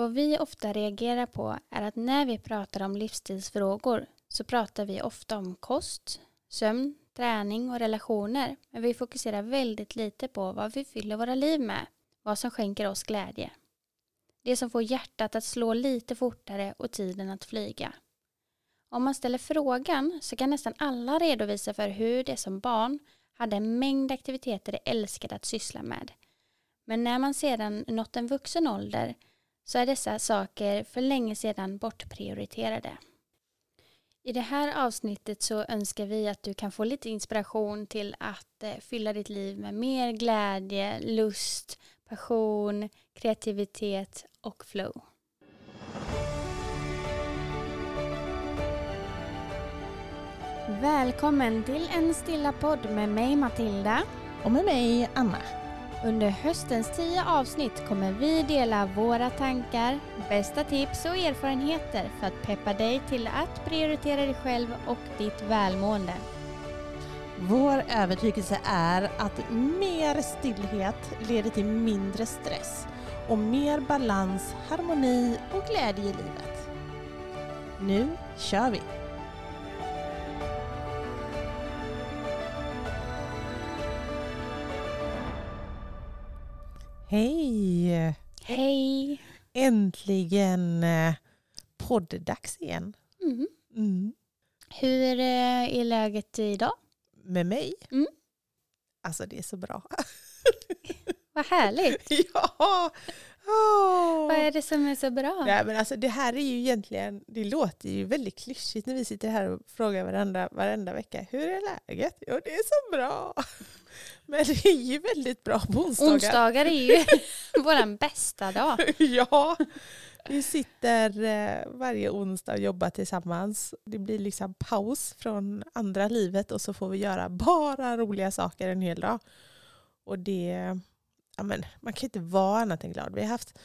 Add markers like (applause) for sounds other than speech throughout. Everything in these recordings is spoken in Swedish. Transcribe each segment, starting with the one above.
Vad vi ofta reagerar på är att när vi pratar om livsstilsfrågor så pratar vi ofta om kost, sömn, träning och relationer. Men vi fokuserar väldigt lite på vad vi fyller våra liv med, vad som skänker oss glädje. Det som får hjärtat att slå lite fortare och tiden att flyga. Om man ställer frågan så kan nästan alla redovisa för hur det som barn hade en mängd aktiviteter de älskade att syssla med. Men när man sedan nått en vuxen ålder så är dessa saker för länge sedan bortprioriterade. I det här avsnittet så önskar vi att du kan få lite inspiration till att eh, fylla ditt liv med mer glädje, lust, passion, kreativitet och flow. Välkommen till en stilla podd med mig Matilda. Och med mig Anna. Under höstens tio avsnitt kommer vi dela våra tankar, bästa tips och erfarenheter för att peppa dig till att prioritera dig själv och ditt välmående. Vår övertygelse är att mer stillhet leder till mindre stress och mer balans, harmoni och glädje i livet. Nu kör vi! Hej! Hej! Äntligen eh, podddags igen. Mm. Mm. Hur eh, är läget idag? Med mig? Mm. Alltså det är så bra. (laughs) Vad härligt! (laughs) ja! Oh. Vad är det som är så bra? Ja, men alltså, det här är ju egentligen, det låter ju väldigt klyschigt när vi sitter här och frågar varandra varenda vecka. Hur är läget? Jo, det är så bra. Men det är ju väldigt bra på onsdagar. Onsdagar är ju (laughs) vår bästa dag. (laughs) ja, vi sitter eh, varje onsdag och jobbar tillsammans. Det blir liksom paus från andra livet och så får vi göra bara roliga saker en hel dag. Och det, ja men, man kan inte vara annat än glad. Vi har haft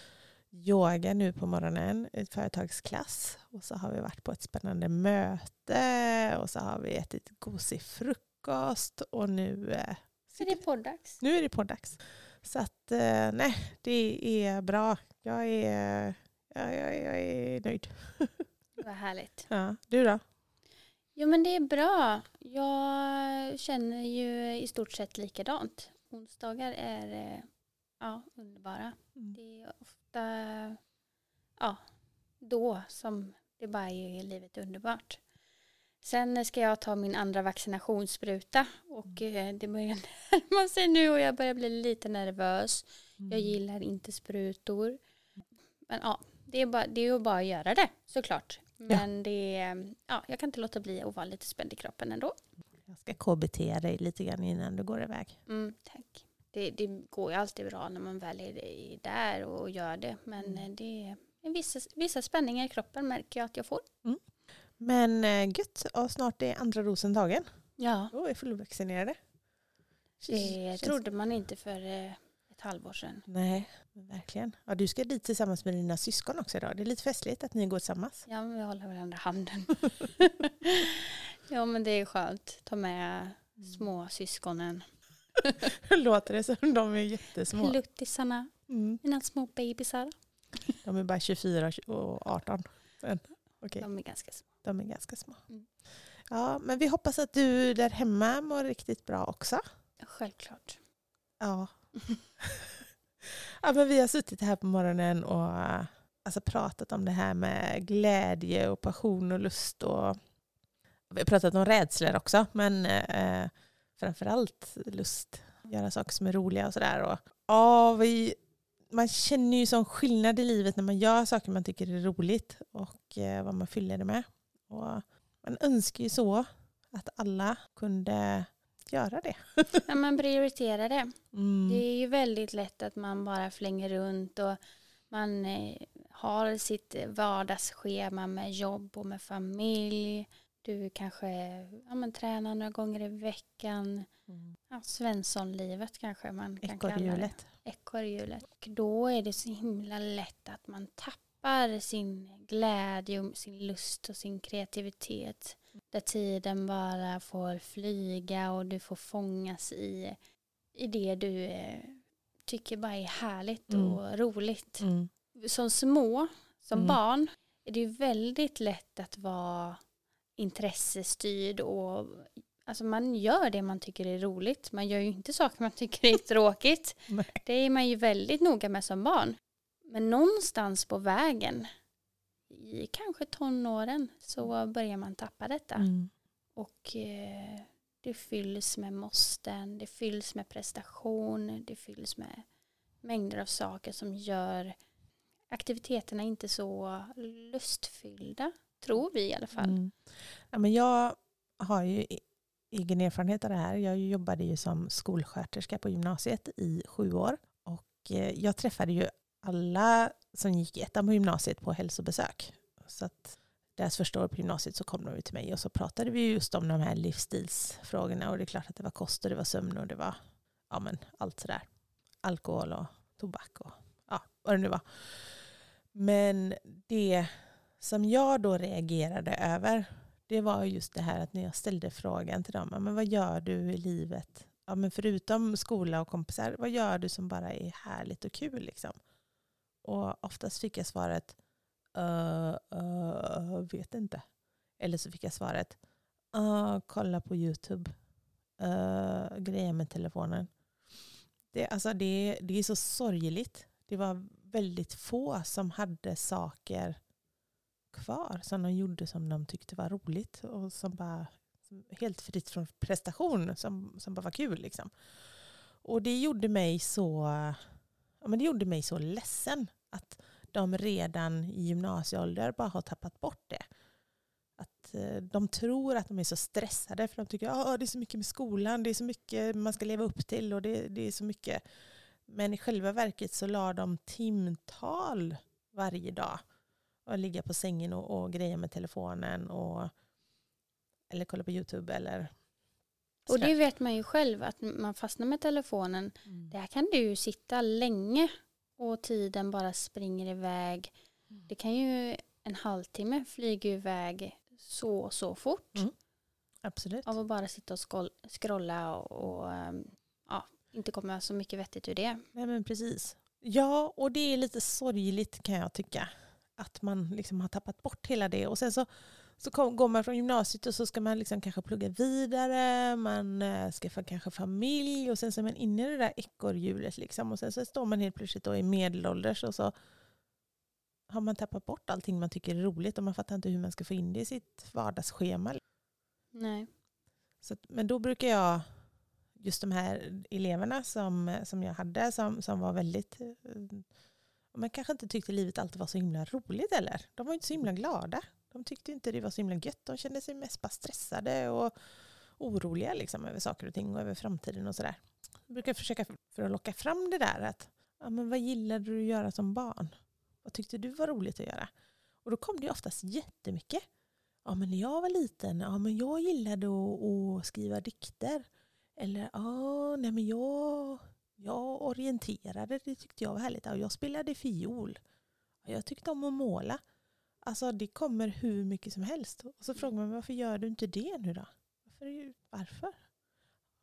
yoga nu på morgonen, ett företagsklass. Och så har vi varit på ett spännande möte och så har vi ätit gosig frukost och nu eh, Så det är poddags. nu är det poddags. Så att eh, nej, det är bra. Jag är, jag, jag, jag är nöjd. (laughs) Vad härligt. Ja, du då? Jo men det är bra. Jag känner ju i stort sett likadant. Onsdagar är eh, ja, underbara. Mm. Det är ofta ja, då som det bara är livet underbart. Sen ska jag ta min andra vaccinationsspruta och eh, det börjar (laughs) närma sig nu och jag börjar bli lite nervös. Mm. Jag gillar inte sprutor. Men ja, det är, bara, det är ju bara att göra det såklart. Men det är, ja, jag kan inte låta bli att vara lite spänd i kroppen ändå. Jag ska KBT dig lite grann innan du går iväg. Mm, tack. Det, det går ju alltid bra när man väl är där och gör det. Men Mm. eh, det är vissa, vissa spänningar i kroppen märker jag att jag får. Men eh, gött, och snart är andra rosen tagen. Ja, Då är fullvaccinerade. det trodde man inte för eh, ett halvår sedan. Nej, verkligen. Ja, du ska dit tillsammans med dina syskon också idag. Det är lite festligt att ni går tillsammans. Ja, vi håller varandra handen. (laughs) ja, men det är skönt. Ta med små syskonen. (laughs) Låter det som de är jättesmå? Luttisarna, Mm. mina små bebisar. De är bara 24 och 18. Men, okej. De är ganska små. De är ganska små. Mm. Ja, men vi hoppas att du där hemma mår riktigt bra också. Självklart. Ja. (laughs) ja men vi har suttit här på morgonen och alltså, pratat om det här med glädje och passion och lust. Och, vi har pratat om rädslor också, men eh, framförallt lust. Göra saker som är roliga och sådär. Och, ja, vi, man känner ju sån skillnad i livet när man gör saker man tycker är roligt och eh, vad man fyller det med. Och man önskar ju så att alla kunde göra det. Ja, men prioritera det. Mm. Det är ju väldigt lätt att man bara flänger runt och man eh, har sitt vardagsschema med jobb och med familj. Du kanske ja, men, tränar några gånger i veckan. Mm. Ja, Svenssonlivet kanske man kan kalla det. Ekorrhjulet. Ekorrhjulet. Och då är det så himla lätt att man tappar sin glädje och sin lust och sin kreativitet. Där tiden bara får flyga och du får fångas i, i det du eh, tycker bara är härligt Mm. och roligt. Mm. som små, som Mm. barn, är det ju väldigt lätt att vara intressestyrd och alltså man gör det man tycker är roligt. Man gör ju inte saker man tycker är (laughs) tråkigt. Det är man ju väldigt noga med som barn. Men någonstans på vägen, i kanske tonåren, så börjar man tappa detta. Mm. Och eh, det fylls med måsten, det fylls med prestation, det fylls med mängder av saker som gör aktiviteterna inte så lustfyllda, tror vi i alla fall. Mm. Ja, men jag har ju e- egen erfarenhet av det här. Jag jobbade ju som skolsköterska på gymnasiet i sju år. Och eh, jag träffade ju alla som gick i ettan på gymnasiet på hälsobesök. Så att deras första år på gymnasiet så kom de till mig och så pratade vi just om de här livsstilsfrågorna. Och det är klart att det var kost och det var sömn och det var ja, men allt sådär. Alkohol och tobak och ja, vad det nu var. Men det som jag då reagerade över det var just det här att när jag ställde frågan till dem, "Ja, men vad gör du i livet? Ja, men förutom skola och kompisar, vad gör du som bara är härligt och kul? Liksom? Och oftast fick jag svaret, uh, uh, vet inte. Eller så fick jag svaret, uh, kolla på YouTube, äh, uh, grejer med telefonen. Det, alltså det, det är så sorgligt. Det var väldigt få som hade saker kvar som de gjorde som de tyckte var roligt och som bara som helt fritt från prestation som, som bara var kul. Liksom. Och det gjorde mig så ja, men det gjorde mig så ledsen att de redan i gymnasieålder bara har tappat bort det. Att eh, de tror att de är så stressade för de tycker att det är så mycket med skolan, det är så mycket man ska leva upp till och det, det är så mycket. Men i själva verket så la de timtal varje dag och ligga på sängen och, och greja med telefonen och, eller kolla på YouTube eller Och det vet man ju själv att man fastnar med telefonen. Mm. Där kan du ju sitta länge och tiden bara springer iväg. Mm. Det kan ju en halvtimme flyga iväg så, så fort. Mm. Absolut. Av att bara sitta och scrolla och, och ehm, ja, inte komma så mycket vettigt ur det. Nej men precis. Ja, och det är lite sorgligt kan jag tycka. Att man liksom har tappat bort hela det. Och sen så, så kom, går man från gymnasiet och så ska man liksom kanske plugga vidare. Man eh, skaffar kanske familj och sen så är man inne i det där ekorrhjulet. Liksom. Och sen så står man helt plötsligt då i medelålders och så har man tappat bort allting man tycker är roligt och man fattar inte hur man ska få in det i sitt vardagsschema. Nej. Så, men då brukar jag, just de här eleverna som, som jag hade som, som var väldigt, eh, man kanske inte tyckte livet alltid var så himla roligt eller. De var inte så himla glada. De tyckte inte det var så himla gött. De kände sig mest bara stressade och oroliga liksom, över saker och ting och över framtiden och sådär. Jag brukar försöka för att locka fram det där att, ja, men vad gillade du att göra som barn? Vad tyckte du var roligt att göra? Och då kom det oftast jättemycket. Ja, men när jag var liten, ja, men jag gillade att, att skriva dikter. Eller ja, nej, men jag, jag orienterade, det tyckte jag var härligt. Ja, jag spelade fiol. Ja, jag tyckte om att måla. Alltså det kommer hur mycket som helst. Och så frågar man varför gör du inte det nu då? Varför? varför?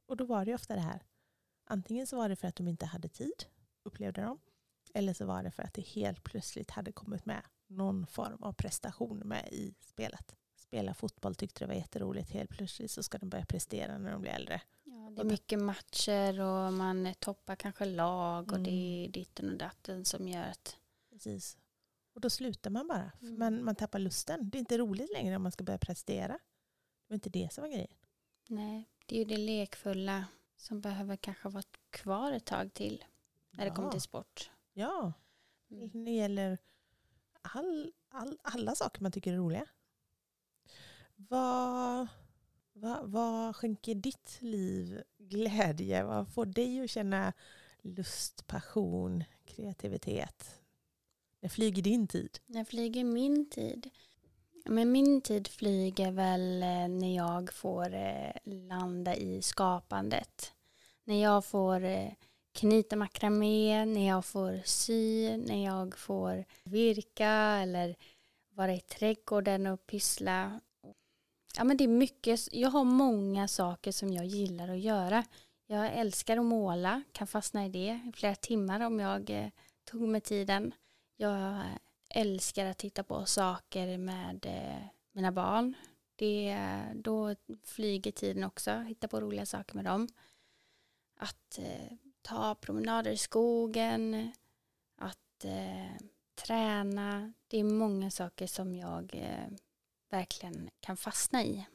Och då var det ju ofta det här. Antingen så var det för att de inte hade tid, upplevde de. Eller så var det för att det helt plötsligt hade kommit med någon form av prestation med i spelet. Spela fotboll tyckte det var jätteroligt. Helt plötsligt så ska de börja prestera när de blir äldre. Ja, det är mycket matcher och man toppar kanske lag och det är Mm. ditten och datten som gör att Precis. Och då slutar man bara. För Mm. man, man tappar lusten. Det är inte roligt längre om man ska börja prestera. Det var inte det som var grejen. nej, det är ju det lekfulla som behöver kanske vara kvar ett tag till när det kommer Ja. till sport. Ja, Mm. det gäller all, all, alla saker man tycker är roliga. Vad, vad, vad skänker ditt liv glädje? Vad får dig att känna lust, passion, kreativitet? När flyger din tid? När flyger min tid? Men min tid flyger väl eh, när jag får eh, landa i skapandet. När jag får eh, knyta makramé, när jag får sy, när jag får virka eller vara i trädgården och pyssla. Ja, men det är mycket. Jag har många saker som jag gillar att göra. Jag älskar att måla, kan fastna i det i flera timmar om jag tog mig tiden. Jag älskar att titta på saker med eh, mina barn. Det, då flyger tiden också, hitta på roliga saker med dem. Att eh, ta promenader i skogen, att eh, träna. Det är många saker som jag eh, verkligen kan fastna i.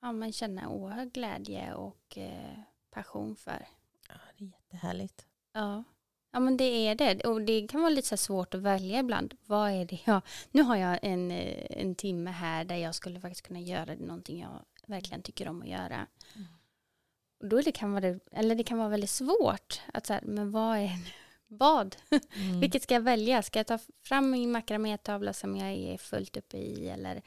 Ja, man känner oerhörd glädje och eh, passion för. Ja, det är jättehärligt. Ja. Ja men det är det. Och det kan vara lite så svårt att välja ibland. Vad är det jag... Nu har jag en, eh, en timme här där jag skulle faktiskt kunna göra någonting jag verkligen tycker om att göra. Mm. Och då det kan vara, eller det kan vara väldigt svårt att så men vad är (laughs) vad? Mm. Vilket ska jag välja? Ska jag ta fram min makramétavla som jag är fullt uppe i eller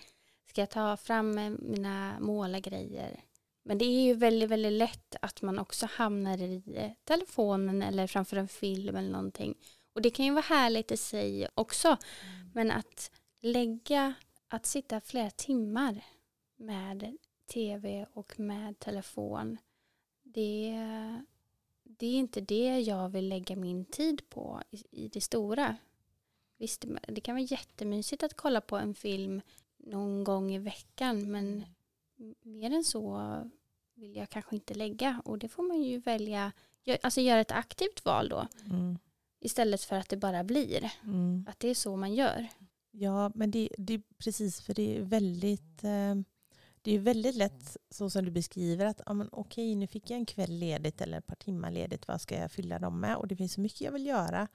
ska jag ta fram mina målargrejer? Men det är ju väldigt, väldigt lätt att man också hamnar i telefonen eller framför en film eller någonting. Och det kan ju vara härligt i sig också. Mm. Men att lägga, att sitta flera timmar med tv och med telefon, det, det är inte det jag vill lägga min tid på i, i det stora. Visst, det kan vara jättemysigt att kolla på en film någon gång i veckan men mer än så vill jag kanske inte lägga och det får man ju välja, alltså göra ett aktivt val då. Mm. Istället för att det bara blir. Mm. Att det är så man gör. Ja, men det, det är precis för det är väldigt eh, det är väldigt lätt så som du beskriver att ja, men okej nu fick jag en kväll ledigt eller ett par timmar ledigt. Vad ska jag fylla dem med? Och det finns så mycket jag vill göra.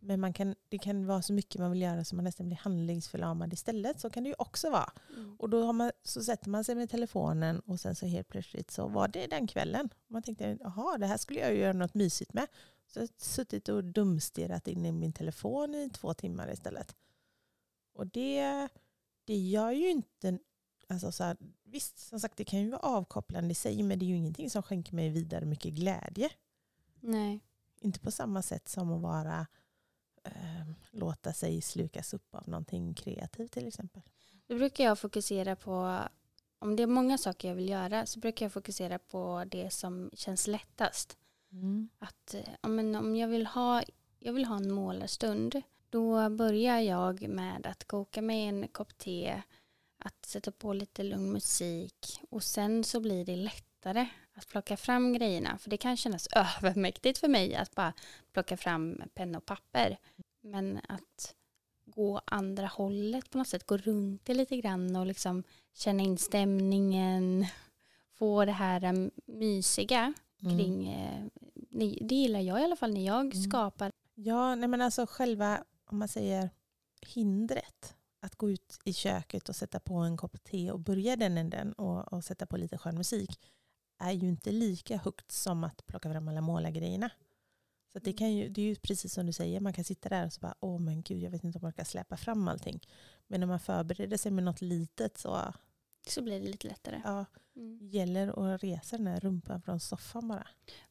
Men man kan, det kan vara så mycket man vill göra så man nästan blir handlingsförlamad istället. Så kan det ju också vara. Mm. Och då man, så sätter man sig med telefonen och sen så helt plötsligt så var det den kvällen. Man tänkte, jaha det här skulle jag göra något mysigt med. Så jag har suttit och dumstirrat in i min telefon i två timmar istället. Och det, det gör ju inte... Alltså så här, visst, som sagt det kan ju vara avkopplande i sig men det är ju ingenting som skänker mig vidare mycket glädje. Nej. Inte på samma sätt som att vara eh, låta sig slukas upp av någonting kreativt till exempel. Då brukar jag fokusera på, om det är många saker jag vill göra, så brukar jag fokusera på det som känns lättast. Mm. Att men om jag vill, ha, jag vill ha en målarstund, då börjar jag med att koka mig en kopp te, att sätta på lite lugn musik och sen så blir det lättare att plocka fram grejerna. För det kan kännas (laughs) övermäktigt för mig att bara plocka fram penna och papper. Men att gå andra hållet på något sätt, gå runt det lite grann och liksom känna in stämningen, få det här um, mysiga mm. kring, eh, det gillar jag i alla fall när jag mm. skapar. Ja, nej men alltså själva, om man säger hindret, att gå ut i köket och sätta på en kopp te och börja den änden och, och sätta på lite skön musik är ju inte lika högt som att plocka fram alla målargrejerna. Så det, kan ju, det är ju precis som du säger, man kan sitta där och så bara, åh men gud, jag vet inte om man kan släppa fram allting. Men när man förbereder sig med något litet så, så blir det lite lättare. Ja, mm. gäller att resa den här rumpan från soffan bara.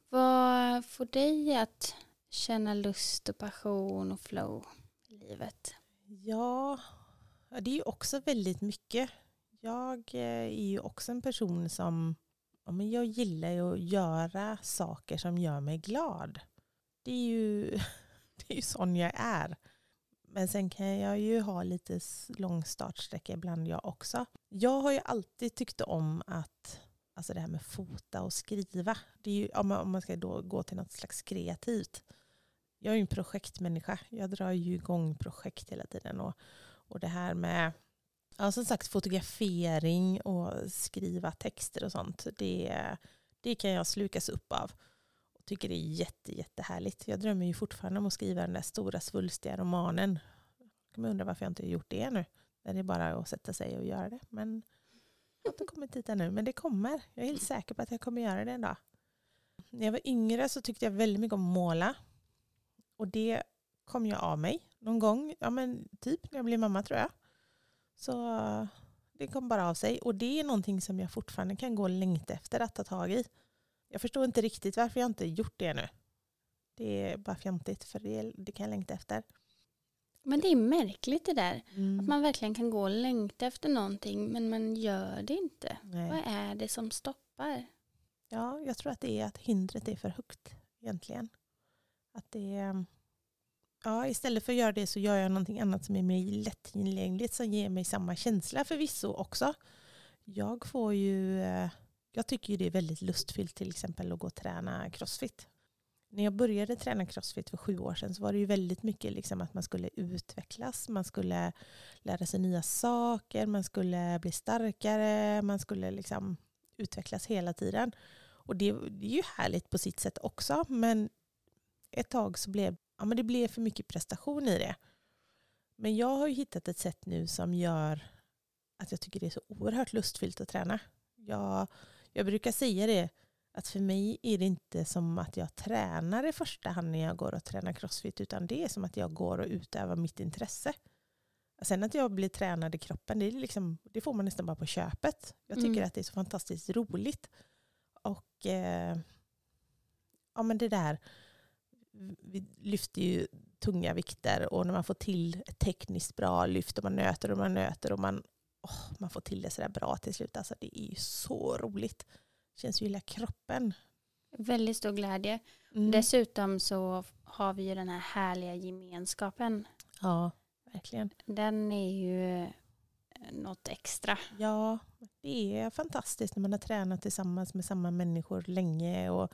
Vad får dig att känna lust och passion och flow i livet? Ja, det är ju också väldigt mycket. Jag eh, är ju också en person som ja, men jag gillar ju att göra saker som gör mig glad. Det är ju, (laughs) det är ju sån jag är. Men sen kan jag ju ha lite lång startsträcka ibland jag också. Jag har ju alltid tyckt om att, alltså det här med fota och skriva, det är ju, om, man, om man ska då gå till något slags kreativt. Jag är ju en projektmänniska, jag drar ju igång projekt hela tiden. Och, och det här med Ja, som sagt fotografering och skriva texter och sånt. Det, det kan jag slukas upp av. Tycker det är jätte, jättehärligt. Jag drömmer ju fortfarande om att skriva den där stora svulstiga romanen. Jag kan undra varför jag inte har gjort det ännu. Där det är bara att sätta sig och göra det. Men jag har inte kommit dit ännu. Men det kommer. Jag är helt säker på att jag kommer göra det en dag. När jag var yngre så tyckte jag väldigt mycket om att måla. Och det kom jag av mig någon gång. Ja, men typ när jag blev mamma tror jag. Så det kom bara av sig. Och det är någonting som jag fortfarande kan gå och längta efter att ta tag i. Jag förstår inte riktigt varför jag inte gjort det ännu. Det är bara fjantigt för det, det kan jag längta efter. Men det är märkligt det där. Mm. Att man verkligen kan gå och längta efter någonting men man gör det inte. Nej. Vad är det som stoppar? Ja, jag tror att det är att hindret är för högt egentligen. Att det är, ja, istället för att göra det så gör jag någonting annat som är mer lättillgängligt som ger mig samma känsla förvisso också. Jag får ju, eh, jag tycker ju det är väldigt lustfyllt till exempel att gå och träna crossfit. När jag började träna crossfit för sju år sedan så var det ju väldigt mycket liksom att man skulle utvecklas, man skulle lära sig nya saker, man skulle bli starkare, man skulle liksom utvecklas hela tiden. Och det, det är ju härligt på sitt sätt också, men ett tag så blev ja, men det blev för mycket prestation i det. Men jag har ju hittat ett sätt nu som gör att jag tycker det är så oerhört lustfyllt att träna. Jag, jag brukar säga det, att för mig är det inte som att jag tränar i första hand när jag går och tränar crossfit, utan det är som att jag går och utövar mitt intresse. Sen att jag blir tränad i kroppen, det, liksom, det får man nästan bara på köpet. Jag tycker mm. att det är så fantastiskt roligt. Och eh, ja, men det där, vi lyfter ju tunga vikter och när man får till ett tekniskt bra lyft och man nöter och man nöter och man, oh, man får till det sådär bra till slut. Alltså det är ju så roligt. Känns ju i hela kroppen. Väldigt stor glädje. Mm. Dessutom så har vi ju den här härliga gemenskapen. Ja, verkligen. Den är ju eh, något extra. Ja, det är fantastiskt när man har tränat tillsammans med samma människor länge och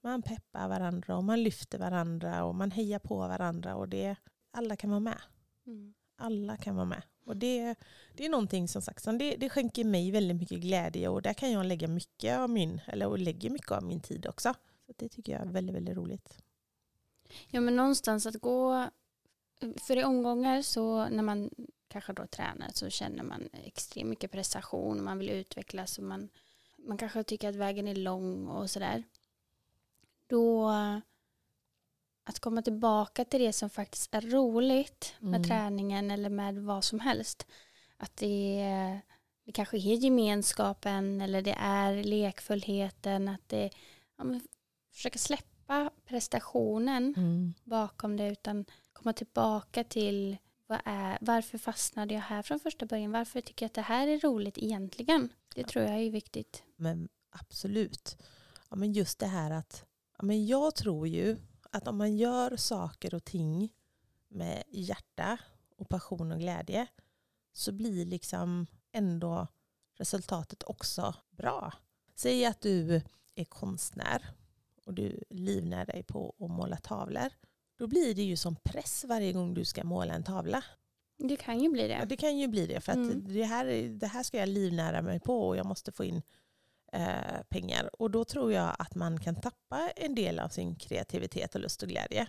man peppar varandra och man lyfter varandra och man hejar på varandra och det, alla kan vara med. Mm. Alla kan vara med. Och det, det är någonting som sagt som det, det skänker mig väldigt mycket glädje och där kan jag lägga mycket av min, eller lägger mycket av min tid också. Så det tycker jag är väldigt, väldigt roligt. Ja men någonstans att gå, för i omgångar så när man kanske då tränar så känner man extremt mycket prestation, man vill utvecklas och man, man kanske tycker att vägen är lång och sådär då att komma tillbaka till det som faktiskt är roligt med mm. träningen eller med vad som helst. Att det, det kanske är gemenskapen eller det är lekfullheten. Att det, ja, försöka släppa prestationen mm. bakom det utan komma tillbaka till vad är, varför fastnade jag här från första början? Varför tycker jag att det här är roligt egentligen? Det tror jag är viktigt. Men absolut. Ja, men just det här att Ja, men jag tror ju att om man gör saker och ting med hjärta och passion och glädje så blir liksom ändå resultatet också bra. Säg att du är konstnär och du livnär dig på att måla tavlor. Då blir det ju som press varje gång du ska måla en tavla. Det kan ju bli det. Ja, det kan ju bli det. För att mm. det, här, det här ska jag livnära mig på och jag måste få in eh, pengar. Och då tror jag att man kan tappa en del av sin kreativitet och lust och glädje.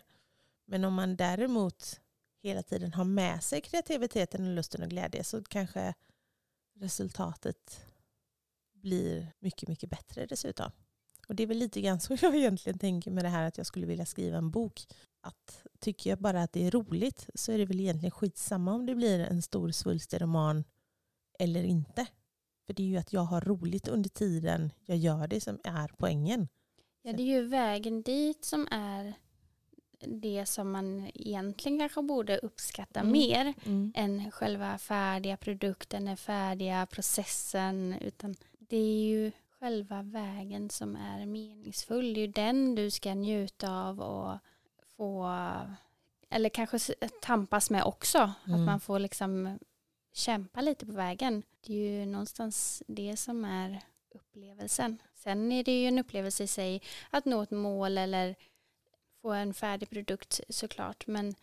Men om man däremot hela tiden har med sig kreativiteten och lusten och glädje så kanske resultatet blir mycket, mycket bättre dessutom. Och det är väl lite grann så (laughs) jag egentligen tänker med det här att jag skulle vilja skriva en bok. Att tycker jag bara att det är roligt så är det väl egentligen skitsamma om det blir en stor svulstig roman eller inte. För det är ju att jag har roligt under tiden jag gör det som är poängen. Ja, det är ju vägen dit som är det som man egentligen kanske borde uppskatta mm. mer mm. än själva färdiga produkten, den färdiga processen. Utan det är ju själva vägen som är meningsfull. Det är ju den du ska njuta av och få, eller kanske tampas med också. Mm. Att man får liksom kämpa lite på vägen. Det är ju någonstans det som är upplevelsen. Sen är det ju en upplevelse i sig att nå ett mål eller få en färdig produkt såklart. Men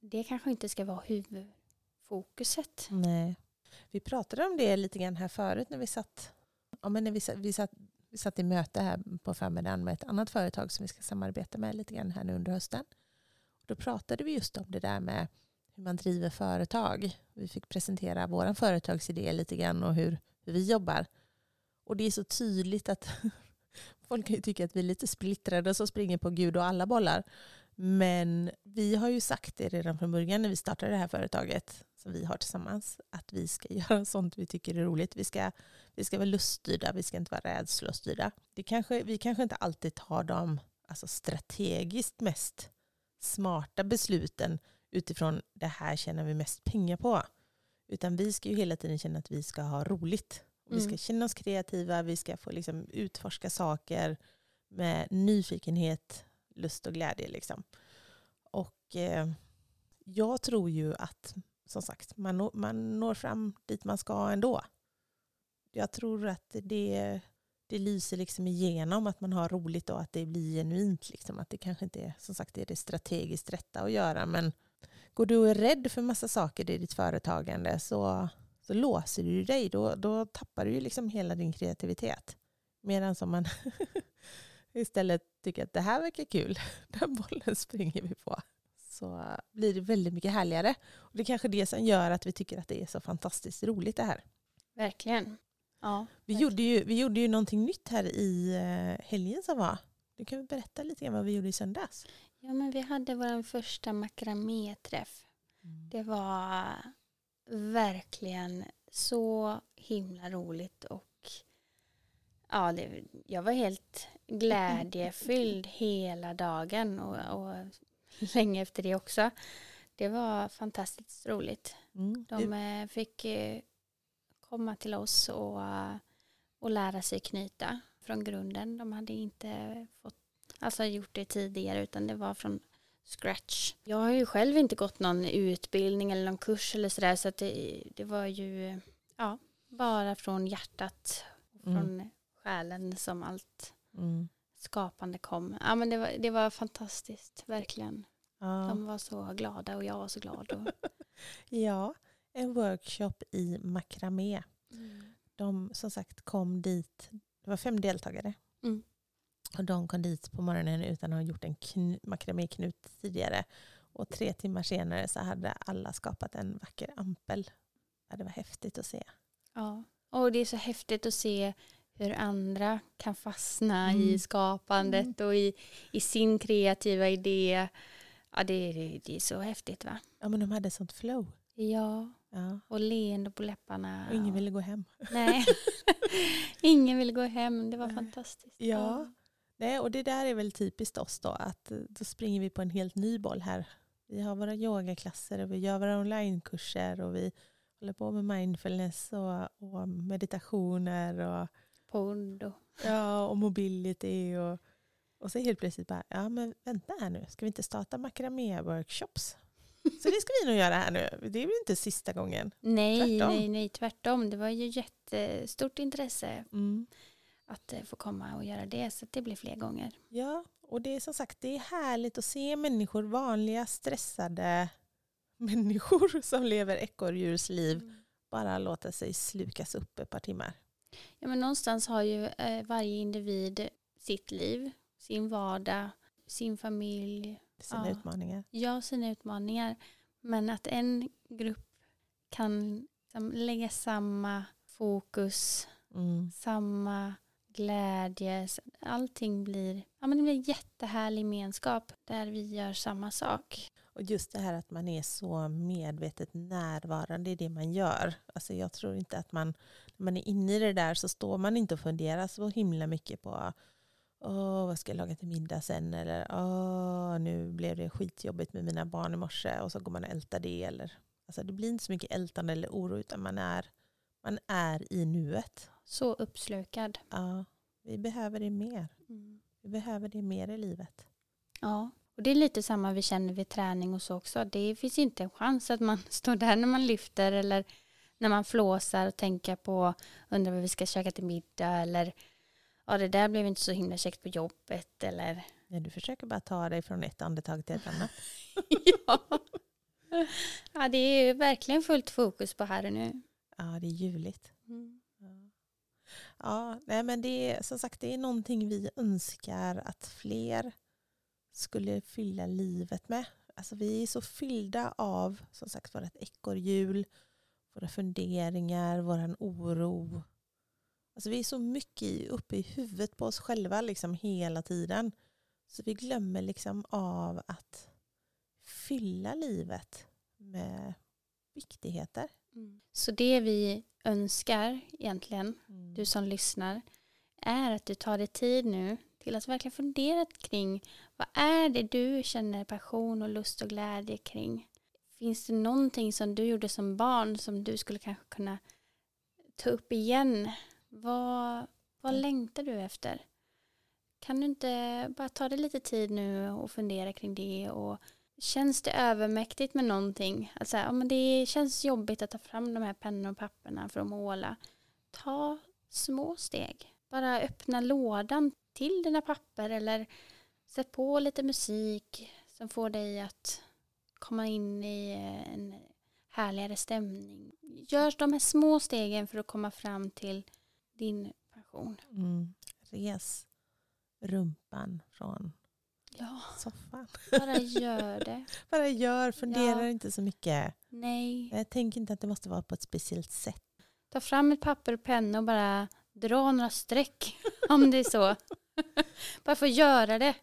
det kanske inte ska vara huvudfokuset. Nej. Vi pratade om det lite grann här förut när vi satt, ja, men när vi, satt, vi, satt, vi satt i möte här på förmiddagen med ett annat företag som vi ska samarbeta med lite grann här nu under hösten. Då pratade vi just om det där med hur man driver företag. Vi fick presentera vår företagsidé lite grann och hur, hur vi jobbar. Och det är så tydligt att (laughs) folk kan ju tycka att vi är lite splittrade och så springer på Gud och alla bollar. Men vi har ju sagt det redan från början när vi startade det här företaget som vi har tillsammans, att vi ska (laughs) göra sånt vi tycker är roligt. Vi ska, vi ska vara luststyrda, vi ska inte vara rädslostyrda. Det kanske, vi kanske inte alltid tar de alltså strategiskt mest smarta besluten utifrån det här tjänar vi mest pengar på. Utan vi ska ju hela tiden känna att vi ska ha roligt. Mm. Vi ska känna oss kreativa, vi ska få liksom utforska saker med nyfikenhet, lust och glädje. Liksom. och eh, jag tror ju att som sagt, man, når, man når fram dit man ska ändå. Jag tror att det, det lyser liksom igenom att man har roligt och att det blir genuint. Liksom. Att det kanske inte är, som sagt, är det strategiskt rätta att göra. Men går du och är rädd för massa saker i ditt företagande så, så låser du dig. Då, då tappar du ju liksom hela din kreativitet. Medan som man (laughs) istället tycker att det här verkar kul, (laughs) den bollen springer vi på så blir det väldigt mycket härligare. Och det är kanske det som gör att vi tycker att det är så fantastiskt roligt det här. Verkligen. Ja, vi, verkligen. Gjorde ju, vi gjorde ju någonting nytt här i eh, helgen som var. Du kan väl berätta lite grann vad vi gjorde i söndags? Ja, men vi hade vår första makraméträff. Mm. Det var verkligen så himla roligt och ja, det, jag var helt glädjefylld (laughs) hela dagen och, och (laughs) länge efter det också. Det var fantastiskt roligt. Mm. De eh, fick eh, komma till oss och, och lära sig knyta från grunden. De hade inte fått, alltså gjort det tidigare utan det var från scratch. Jag har ju själv inte gått någon utbildning eller någon kurs eller sådär så att det, det var ju ja, bara från hjärtat och mm. från själen som allt mm skapande kom. Ja, men det, var, det var fantastiskt, verkligen. Ja. De var så glada och jag var så glad. Och... (laughs) ja, en workshop i makramé. Mm. De som sagt kom dit, det var fem deltagare. Mm. Och de kom dit på morgonen utan att ha gjort en makraméknut tidigare. Och tre timmar senare så hade alla skapat en vacker ampel. Ja, det var häftigt att se. Ja, och det är så häftigt att se hur andra kan fastna mm. i skapandet mm. och i, i sin kreativa idé. Ja, det, det, det, är så häftigt va? Ja, men de hade sånt flow. Ja, ja. och leende på läpparna. Och ingen ville gå hem. Nej, (laughs) ingen ville gå hem. Det var fantastiskt. Ja. ja. Nej, och det där är väl typiskt oss då, att då springer vi på en helt ny boll här. Vi har våra yogaklasser och vi gör våra onlinekurser och vi håller på med mindfulness och, och meditationer och podd. Och... Ja, och mobility. Och, och så helt plötsligt bara, ja men vänta här nu, ska vi inte starta makramé-workshops? Så det ska vi nog göra här nu. Det är väl inte sista gången? Nej, tvärtom. nej, nej, tvärtom. Det var ju jättestort intresse mm. att eh, få komma och göra det, så det blir fler gånger. Ja, och det är som sagt, det är härligt att se människor, vanliga stressade (laughs) människor som lever ekorrdjursliv, mm. bara låta sig slukas upp ett par timmar. Ja, men någonstans har ju eh, varje individ sitt liv, sin vardag, sin familj. Sina ja. utmaningar. Ja, sina utmaningar. Men att en grupp kan liksom, lägga samma fokus, mm. samma glädje. Allting blir, ja, men det blir jättehärlig gemenskap där vi gör samma sak. Och just det här att man är så medvetet närvarande i det man gör. Alltså jag tror inte att man, när man är inne i det där så står man inte och funderar så himla mycket på Åh, vad ska jag laga till middag sen? Eller Åh, nu blev det skitjobbigt med mina barn i morse och så går man och ältar det. Eller, alltså det blir inte så mycket ältande eller oro utan man är, man är i nuet. Så uppslukad. Ja, vi behöver det mer. Mm. Vi behöver det mer i livet. Ja, och det är lite samma vi känner vid träning och så också. Det finns inte en chans att man (laughs) står där när man lyfter eller när man flåsar och tänker på undrar vad vi ska käka till middag eller ja det där blev inte så himla käckt på jobbet eller Nej, du försöker bara ta dig från ett andetag till ett annat. (laughs) ja. ja, det är verkligen fullt fokus på här och nu. Ja, det är ljuvligt. Mm. Ja, nej, men det är som sagt det är någonting vi önskar att fler skulle fylla livet med. Alltså vi är så fyllda av som sagt vårt ekorrhjul, våra funderingar, vår oro. Alltså vi är så mycket uppe i huvudet på oss själva liksom hela tiden. Så vi glömmer liksom av att fylla livet med viktigheter. Mm. Så det vi önskar egentligen, mm. du som lyssnar, är att du tar dig tid nu till att verkligen fundera kring vad är det du känner passion och lust och glädje kring? Finns det någonting som du gjorde som barn som du skulle kanske kunna ta upp igen? Vad, vad mm. längtar du efter? Kan du inte bara ta dig lite tid nu och fundera kring det och Känns det övermäktigt med någonting? Alltså, ja, men det känns jobbigt att ta fram de här pennorna och papperna för att måla. Ta små steg. Bara öppna lådan till dina papper eller sätt på lite musik som får dig att komma in i en härligare stämning. Gör de här små stegen för att komma fram till din passion. Mm. Res rumpan från Ja, soffan. bara gör det. (laughs) Bara gör, fundera Ja. inte så mycket. Nej. Jag tänker inte att det måste vara på ett speciellt sätt. Ta fram ett papper och penna och bara dra några streck (laughs) om det är så. (laughs) bara få göra det.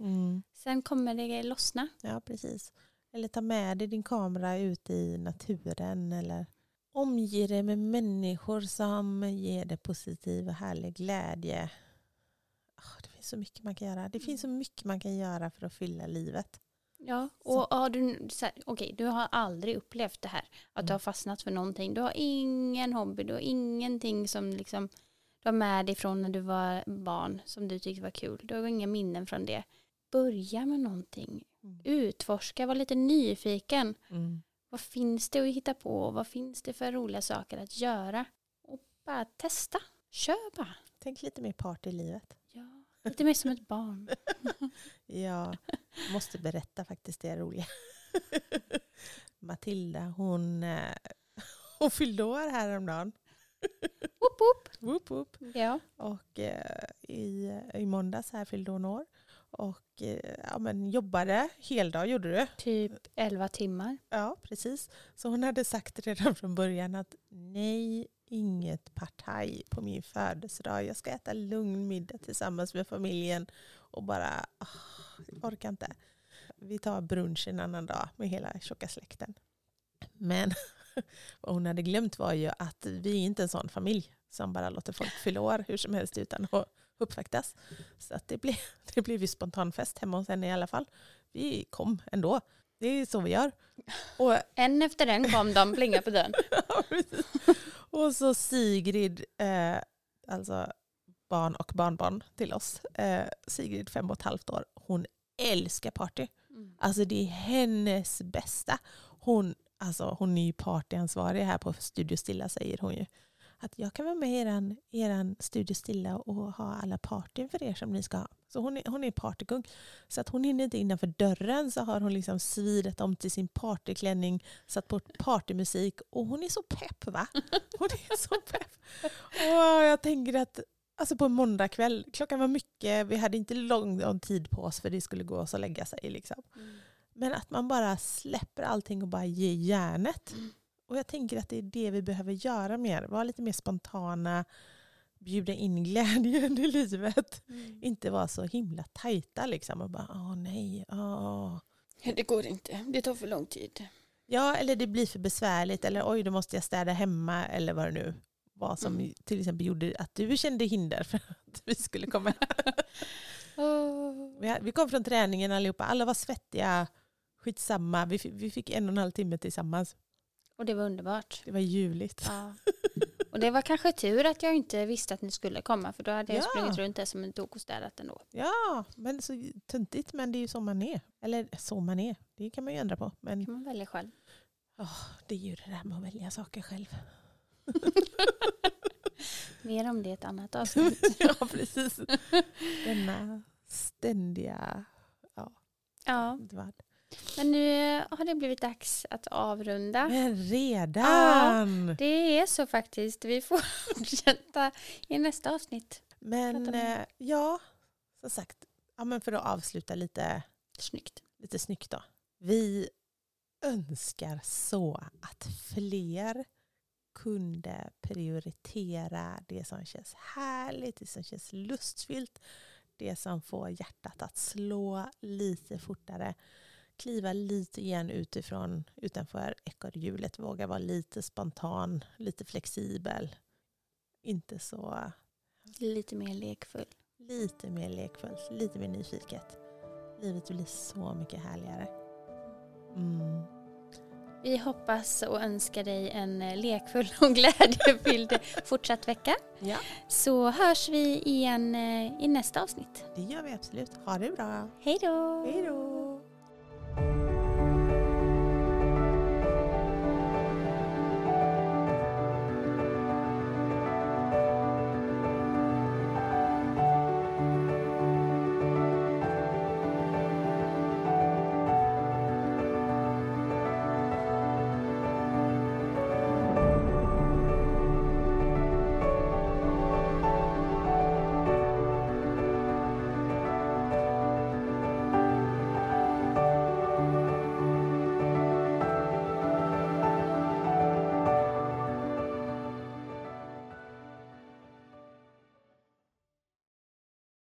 Sen kommer det lossna. Ja, precis. Eller ta med dig din kamera ut i naturen eller omge dig med människor som ger dig positiv och härlig glädje. Ah, Det finns så mycket man kan göra. Det finns så mycket man kan göra för att fylla livet. Ja, och har du, så här, okej, du har aldrig upplevt det här, att du Mm. har fastnat för någonting. Du har ingen hobby, du har ingenting som liksom, du har med dig från när du var barn som du tyckte var kul. Du har inga minnen från det. Börja med någonting. Utforska, var lite nyfiken. Vad finns det att hitta på? Vad finns det för roliga saker att göra? Och bara testa. Kör bara. Tänk lite mer part i livet. Ja, lite mer som ett barn. (laughs) Ja, måste berätta faktiskt det roliga. (laughs) Matilda, hon, eh, hon fyllde år häromdagen. Woop, woop. Woop, woop. Ja. Och eh, i, i måndags här fyllde hon år. Och eh, ja, men jobbade heldag gjorde du. Typ 11 timmar. Ja, precis. Så hon hade sagt redan från början att nej, inget partaj på min födelsedag. Jag ska äta lugn middag tillsammans med familjen och bara, jag orkar inte. Vi tar brunch en annan dag med hela tjocka släkten. Men (laughs) vad hon hade glömt var ju att vi är inte en sån familj som bara låter folk fylla år hur som helst utan att uppvaktas. Så att det, blev, (laughs) det blev ju spontanfest hemma hos henne i alla fall. Vi kom ändå. Det är så vi gör. Och (laughs) En efter en kom de plinga på dörren. (laughs) Och så Sigrid, eh, alltså barn och barnbarn till oss. Eh, Sigrid, fem och ett halvt år, hon älskar party. Mm. Alltså det är hennes bästa. Hon, alltså, hon är ju partyansvarig här på Studio Stilla säger hon ju. Att jag kan vara med i eran, eran Studio Stilla och ha alla partyn för er som ni ska ha. Så hon är, hon är partykung. Så att hon hinner inte innanför dörren så har hon liksom svidat om till sin partyklänning, satt på partymusik och hon är så pepp va? (laughs) Hon är så pepp. Och jag tänker att alltså på en måndagkväll, klockan var mycket, vi hade inte lång lång tid på oss för det skulle gå oss att lägga sig. Liksom. Mm. Men att man bara släpper allting och bara ger järnet. Mm. Och jag tänker att det är det vi behöver göra mer. Vara lite mer spontana, bjuda in glädjen (laughs) i livet. Mm. Inte vara så himla tajta liksom och bara åh nej, åh. Det går inte, det tar för lång tid. Ja, eller det blir för besvärligt eller oj, då måste jag städa hemma eller vad det nu var som Mm. till exempel gjorde att du kände hinder (laughs) för att vi skulle komma. (laughs) Vi- Vi kom från träningen allihopa, alla var svettiga, skitsamma. Vi fick, vi fick en och en halv timme tillsammans. Och det var underbart. Det var ljuvligt. Ja. (laughs) Och det var kanske tur att jag inte visste att ni skulle komma för då hade jag Ja. sprungit runt där som en tok och städat ändå. Ja, men så töntigt, men det är ju så man är. Eller så man är, det kan man ju ändra på. Men Det kan man välja själv. det är ju det där med att välja saker själv. (laughs) Mer om det i ett annat avsnitt. (laughs) ja, precis. Denna ständiga Ja, dvärg. Men nu har det blivit dags att avrunda. Men redan! Det är så faktiskt. Vi får (laughs) fortsätta i nästa avsnitt. Men eh, ja, som sagt, ja, men för att avsluta lite, Snyggt. lite snyggt då. Vi önskar så att fler kunde prioritera det som känns härligt, det som känns lustfyllt, det som får hjärtat att slå lite fortare, kliva lite igen utifrån, utanför ekorrhjulet, våga vara lite spontan, lite flexibel, inte så Lite mer lekfull. lite mer lekfullt, lite mer nyfiket. Livet blir så mycket härligare. Mm. Vi hoppas och önskar dig en eh, lekfull (laughs) och glädjefylld fortsatt vecka. Ja, Så hörs vi igen eh, i nästa avsnitt. det gör vi absolut. Ha det bra. Hej då! Hej då!